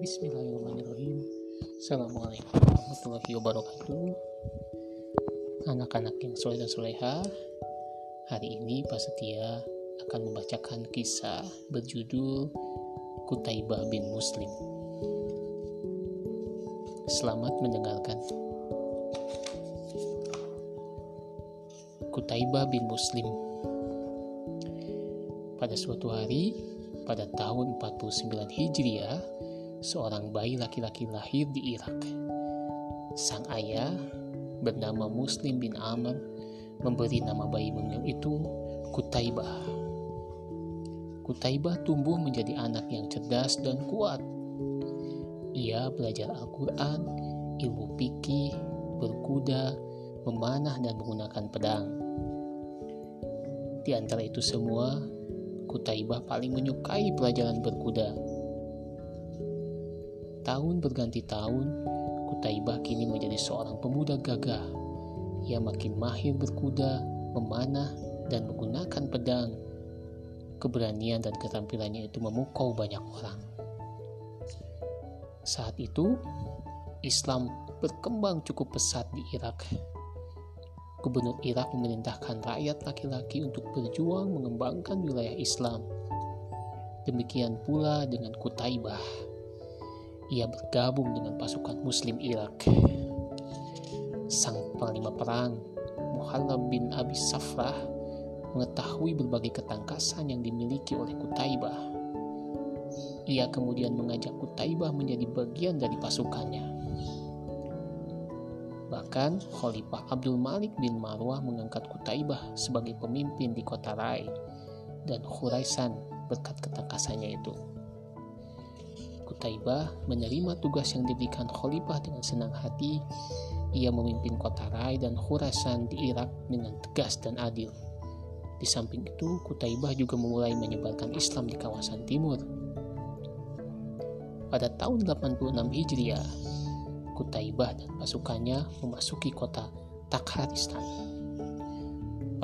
Bismillahirrahmanirrahim. Assalamualaikum warahmatullahi wabarakatuh. Anak-anak yang soleh dan soleha Hari ini Pak Setia akan membacakan kisah berjudul Kutaibah bin Muslim. Selamat mendengarkan. Kutaibah bin Muslim. Pada suatu hari pada tahun 49 Hijriah, seorang bayi laki-laki lahir di Irak. Sang ayah bernama Muslim bin Amr memberi nama bayi mungil itu Kutaibah. Kutaibah tumbuh menjadi anak yang cerdas dan kuat. Ia belajar Al-Quran, ilmu fikih, berkuda, memanah dan menggunakan pedang. Di antara itu semua, Kutaibah paling menyukai pelajaran berkuda. Tahun berganti tahun, Kutaibah kini menjadi seorang pemuda gagah. Ia makin mahir berkuda, memanah, dan menggunakan pedang. Keberanian dan ketampilannya itu memukau banyak orang. Saat itu, Islam berkembang cukup pesat di Irak Gubernur Irak memerintahkan rakyat laki-laki untuk berjuang mengembangkan wilayah Islam. Demikian pula dengan Kutaibah. Ia bergabung dengan pasukan Muslim Irak. Sang panglima perang, Muhallab bin Abi Safrah, mengetahui berbagai ketangkasan yang dimiliki oleh Kutaibah. Ia kemudian mengajak Kutaibah menjadi bagian dari pasukannya. Bahkan Khalifah Abdul Malik bin Marwah mengangkat Kutaibah sebagai pemimpin di kota Rai dan Khuraisan berkat ketangkasannya itu. Kutaibah menerima tugas yang diberikan Khalifah dengan senang hati. Ia memimpin kota Rai dan Khurasan di Irak dengan tegas dan adil. Di samping itu, Kutaibah juga memulai menyebarkan Islam di kawasan timur. Pada tahun 86 Hijriah, Kutaibah dan pasukannya memasuki kota Takharistan.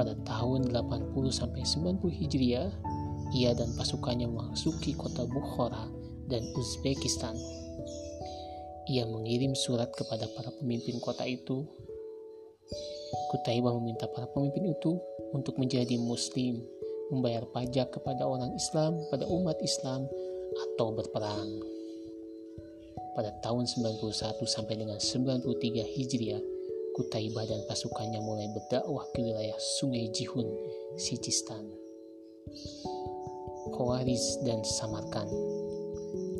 Pada tahun 80-90 Hijriah, ia dan pasukannya memasuki kota Bukhara dan Uzbekistan. Ia mengirim surat kepada para pemimpin kota itu. Kutaibah meminta para pemimpin itu untuk menjadi muslim, membayar pajak kepada orang Islam, pada umat Islam, atau berperang pada tahun 91 sampai dengan 93 Hijriah, Kutaibah dan pasukannya mulai berdakwah ke wilayah Sungai Jihun, Sijistan, Khawarizm dan Samarkand.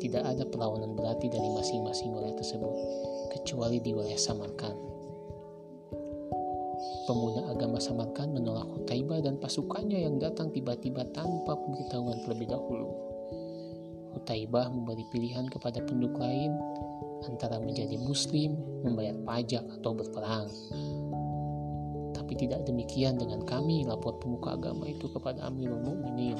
Tidak ada perlawanan berarti dari masing-masing wilayah tersebut, kecuali di wilayah Samarkand. Pemuda agama Samarkand menolak Kutaibah dan pasukannya yang datang tiba-tiba tanpa pemberitahuan terlebih dahulu. Utaibah memberi pilihan kepada penduduk lain antara menjadi muslim, membayar pajak, atau berperang. Tapi tidak demikian dengan kami, lapor pemuka agama itu kepada Amirul Mukminin.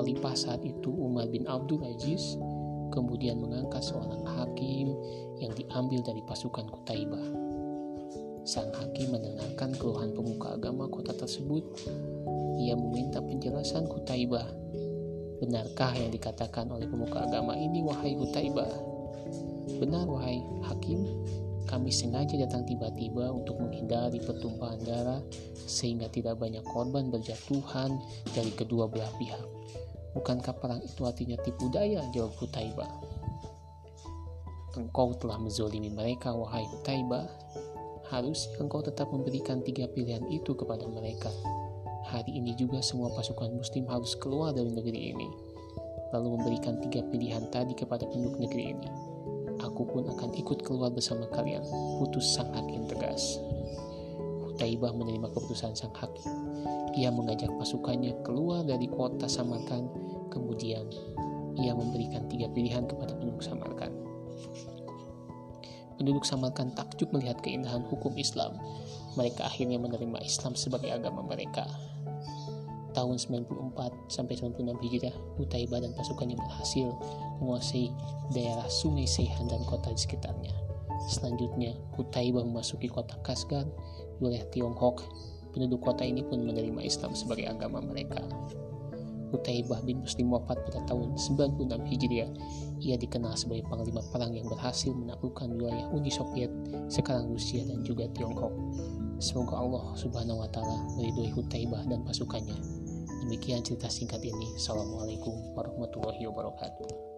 Khalifah saat itu Umar bin Abdul Aziz kemudian mengangkat seorang hakim yang diambil dari pasukan Kutaibah. Sang hakim mendengarkan keluhan pemuka agama kota tersebut. Ia meminta penjelasan Kutaibah Benarkah yang dikatakan oleh pemuka agama ini, wahai Hutaibah? Benar, wahai hakim, kami sengaja datang tiba-tiba untuk menghindari pertumpahan darah sehingga tidak banyak korban berjatuhan dari kedua belah pihak. Bukankah perang itu artinya tipu daya? Jawab Hutaibah. Engkau telah menzolimi mereka, wahai Hutaibah. Harus engkau tetap memberikan tiga pilihan itu kepada mereka hari ini juga semua pasukan muslim harus keluar dari negeri ini, lalu memberikan tiga pilihan tadi kepada penduduk negeri ini. Aku pun akan ikut keluar bersama kalian, putus sang hakim tegas. Hutaibah menerima keputusan sang hakim. Ia mengajak pasukannya keluar dari kota Samarkand, kemudian ia memberikan tiga pilihan kepada penduduk Samarkand. Penduduk Samarkand takjub melihat keindahan hukum Islam. Mereka akhirnya menerima Islam sebagai agama mereka tahun 94 sampai 96 Hijriah, Utaibah dan pasukannya berhasil menguasai daerah Sungai Seihan dan kota di sekitarnya. Selanjutnya, Utaibah memasuki kota Kasgar, wilayah Tiongkok. Penduduk kota ini pun menerima Islam sebagai agama mereka. Utaibah bin Muslim wafat pada tahun 96 Hijriah. Ia dikenal sebagai panglima perang yang berhasil menaklukkan wilayah Uni Soviet, sekarang Rusia dan juga Tiongkok. Semoga Allah Subhanahu wa taala meridhoi Utaibah dan pasukannya. Demikian cerita singkat ini. Assalamualaikum warahmatullahi wabarakatuh.